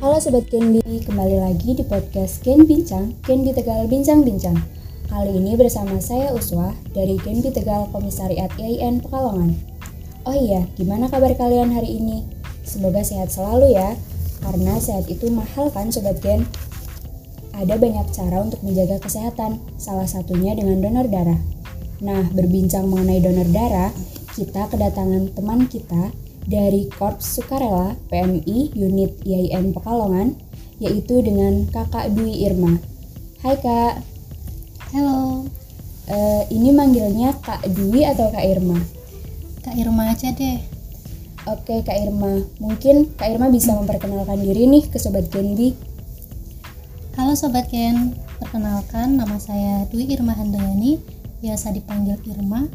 Halo Sobat Genbi, kembali lagi di podcast Gen Bincang, Genbi Tegal Bincang-Bincang. Kali ini bersama saya Uswa dari Genbi Tegal Komisariat IAIN Pekalongan. Oh iya, gimana kabar kalian hari ini? Semoga sehat selalu ya, karena sehat itu mahal kan Sobat Gen? Ada banyak cara untuk menjaga kesehatan, salah satunya dengan donor darah. Nah, berbincang mengenai donor darah, kita kedatangan teman kita dari Korps Sukarela PMI Unit IAIN Pekalongan, yaitu dengan Kakak Dwi Irma. Hai Kak. Halo, Eh, ini manggilnya Kak Dwi atau Kak Irma? Kak Irma aja deh. Oke Kak Irma, mungkin Kak Irma bisa memperkenalkan diri nih ke Sobat Genbi. Halo Sobat Gen, perkenalkan nama saya Dwi Irma Handayani, biasa dipanggil Irma.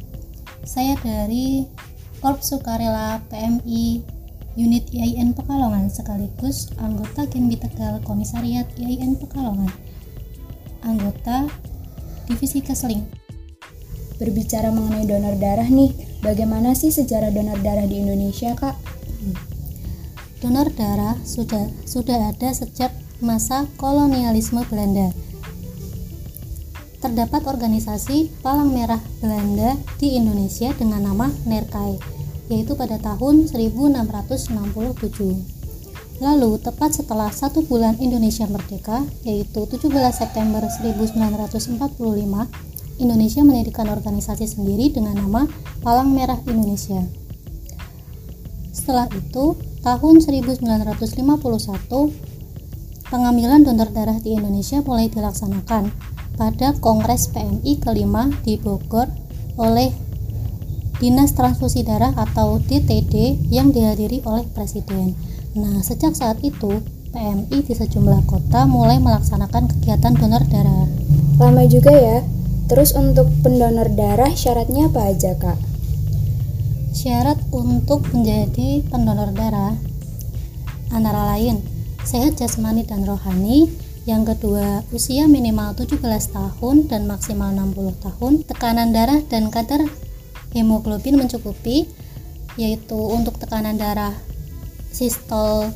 Saya dari Korps Sukarela PMI Unit IAIN Pekalongan sekaligus anggota Genbi Tegal Komisariat IAIN Pekalongan. Anggota Divisi Kesling. Berbicara mengenai donor darah nih, bagaimana sih sejarah donor darah di Indonesia Kak? Donor darah sudah sudah ada sejak masa kolonialisme Belanda. Terdapat organisasi Palang Merah Belanda di Indonesia dengan nama NERKAI, yaitu pada tahun 1667. Lalu, tepat setelah satu bulan Indonesia merdeka, yaitu 17 September 1945, Indonesia mendirikan organisasi sendiri dengan nama Palang Merah Indonesia. Setelah itu, tahun 1951, pengambilan donor darah di Indonesia mulai dilaksanakan pada Kongres PMI kelima di Bogor oleh Dinas Transfusi Darah atau DTD yang dihadiri oleh Presiden. Nah, sejak saat itu, PMI di sejumlah kota mulai melaksanakan kegiatan donor darah. Lama juga ya. Terus untuk pendonor darah syaratnya apa aja Kak? Syarat untuk menjadi pendonor darah antara lain sehat jasmani dan rohani, yang kedua usia minimal 17 tahun dan maksimal 60 tahun, tekanan darah dan kadar hemoglobin mencukupi, yaitu untuk tekanan darah sistol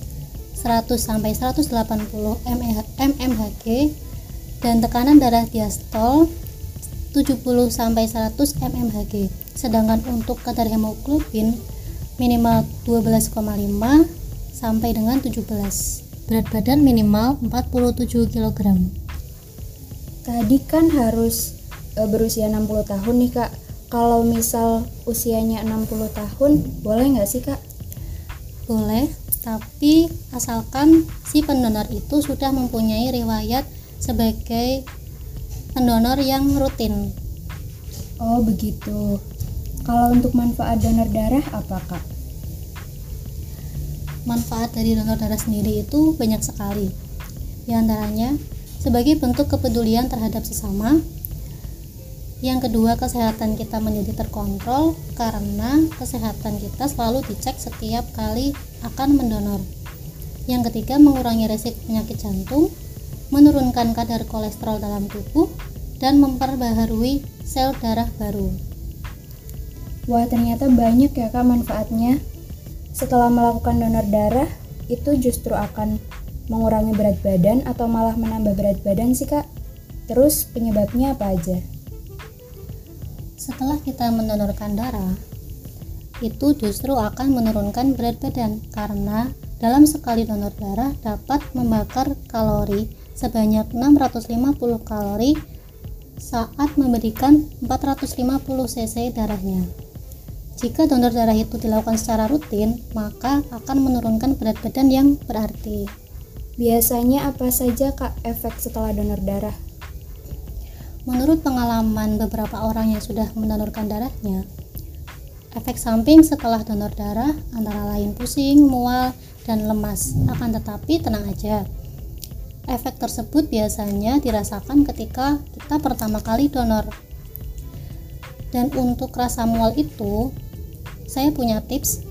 100 sampai 180 mmHg dan tekanan darah diastol 70 sampai 100 mmHg. Sedangkan untuk kadar hemoglobin minimal 12,5 sampai dengan 17. Berat badan minimal 47 kg. Tadi kan harus e, berusia 60 tahun nih Kak. Kalau misal usianya 60 tahun, boleh nggak sih Kak? Boleh, tapi asalkan si pendonor itu sudah mempunyai riwayat sebagai pendonor yang rutin. Oh begitu. Kalau untuk manfaat donor darah apa Kak? Manfaat dari donor darah sendiri itu banyak sekali. Di antaranya, sebagai bentuk kepedulian terhadap sesama. Yang kedua, kesehatan kita menjadi terkontrol karena kesehatan kita selalu dicek setiap kali akan mendonor. Yang ketiga, mengurangi resiko penyakit jantung, menurunkan kadar kolesterol dalam tubuh, dan memperbaharui sel darah baru. Wah ternyata banyak ya Kak manfaatnya. Setelah melakukan donor darah, itu justru akan mengurangi berat badan atau malah menambah berat badan sih Kak? Terus penyebabnya apa aja? Setelah kita mendonorkan darah, itu justru akan menurunkan berat badan karena dalam sekali donor darah dapat membakar kalori sebanyak 650 kalori saat memberikan 450 cc darahnya. Jika donor darah itu dilakukan secara rutin, maka akan menurunkan berat badan yang berarti. Biasanya apa saja Kak efek setelah donor darah? Menurut pengalaman beberapa orang yang sudah mendonorkan darahnya, efek samping setelah donor darah antara lain pusing, mual, dan lemas. Akan tetapi tenang aja. Efek tersebut biasanya dirasakan ketika kita pertama kali donor. Dan untuk rasa mual itu, saya punya tips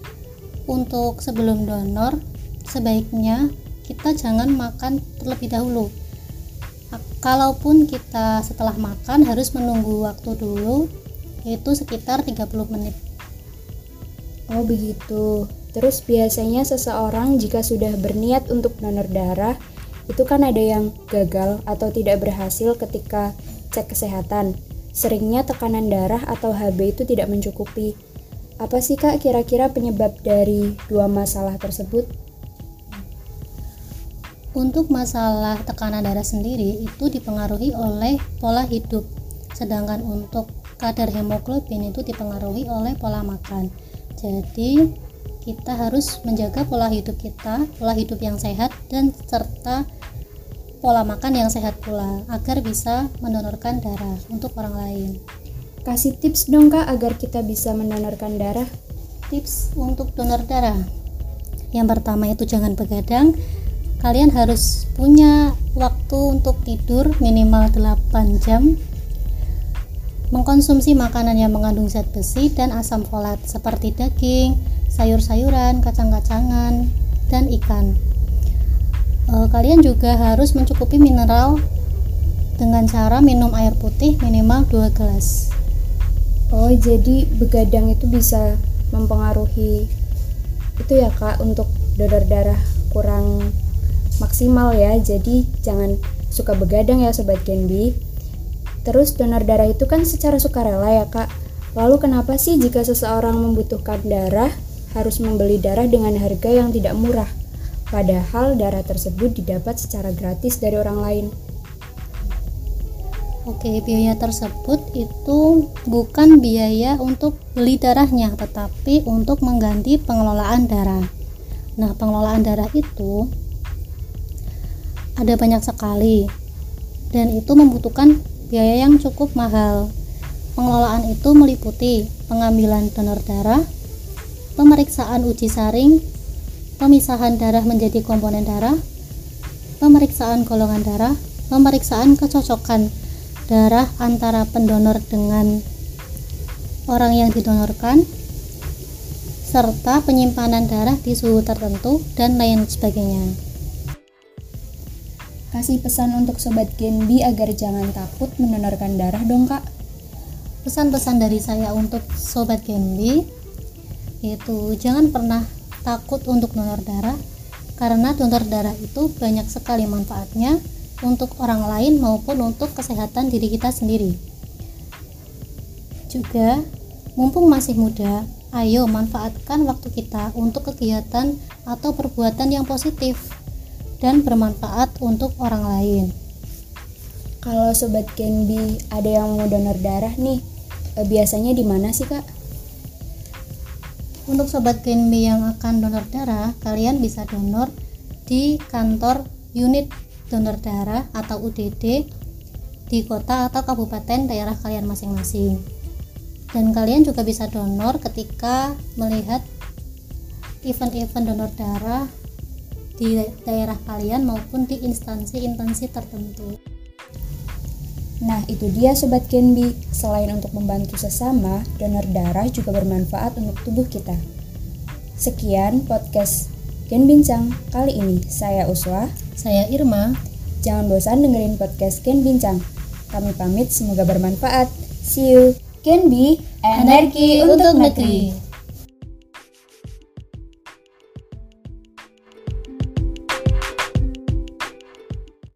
untuk sebelum donor, sebaiknya kita jangan makan terlebih dahulu kalaupun kita setelah makan harus menunggu waktu dulu yaitu sekitar 30 menit Oh begitu. Terus biasanya seseorang jika sudah berniat untuk donor darah, itu kan ada yang gagal atau tidak berhasil ketika cek kesehatan. Seringnya tekanan darah atau HB itu tidak mencukupi. Apa sih Kak kira-kira penyebab dari dua masalah tersebut? Untuk masalah tekanan darah sendiri itu dipengaruhi oleh pola hidup. Sedangkan untuk kadar hemoglobin itu dipengaruhi oleh pola makan. Jadi kita harus menjaga pola hidup kita, pola hidup yang sehat dan serta pola makan yang sehat pula agar bisa mendonorkan darah untuk orang lain. Kasih tips dong kak agar kita bisa mendonorkan darah. Tips untuk donor darah. Yang pertama itu jangan begadang. Kalian harus punya waktu untuk tidur minimal 8 jam. Mengkonsumsi makanan yang mengandung zat besi dan asam folat seperti daging, sayur-sayuran, kacang-kacangan, dan ikan. E, kalian juga harus mencukupi mineral dengan cara minum air putih minimal 2 gelas. Oh, jadi begadang itu bisa mempengaruhi itu ya Kak untuk donor darah kurang maksimal ya. Jadi jangan suka begadang ya sobat Genbi. Terus donor darah itu kan secara sukarela ya Kak. Lalu kenapa sih jika seseorang membutuhkan darah harus membeli darah dengan harga yang tidak murah? Padahal darah tersebut didapat secara gratis dari orang lain. Oke, biaya tersebut itu bukan biaya untuk beli darahnya, tetapi untuk mengganti pengelolaan darah. Nah, pengelolaan darah itu ada banyak sekali dan itu membutuhkan biaya yang cukup mahal. Pengelolaan itu meliputi pengambilan donor darah, pemeriksaan uji saring, pemisahan darah menjadi komponen darah, pemeriksaan golongan darah, pemeriksaan kecocokan darah antara pendonor dengan orang yang didonorkan serta penyimpanan darah di suhu tertentu dan lain sebagainya. Kasih pesan untuk sobat Genbi agar jangan takut mendonorkan darah dong kak. Pesan-pesan dari saya untuk sobat Genbi itu jangan pernah takut untuk donor darah karena donor darah itu banyak sekali manfaatnya untuk orang lain maupun untuk kesehatan diri kita sendiri. Juga, mumpung masih muda, ayo manfaatkan waktu kita untuk kegiatan atau perbuatan yang positif dan bermanfaat untuk orang lain. Kalau sobat Genbi ada yang mau donor darah nih, eh, biasanya di mana sih kak? Untuk sobat Genbi yang akan donor darah, kalian bisa donor di kantor unit donor darah atau UDD di kota atau kabupaten daerah kalian masing-masing. Dan kalian juga bisa donor ketika melihat event-event donor darah di daerah kalian maupun di instansi-instansi tertentu. Nah, itu dia Sobat Genbi. Selain untuk membantu sesama, donor darah juga bermanfaat untuk tubuh kita. Sekian podcast Gen Bincang kali ini. Saya Uswa. Saya Irma. Jangan bosan dengerin podcast Gen Bincang. Kami pamit, semoga bermanfaat. See you. Gen B, energi untuk negeri.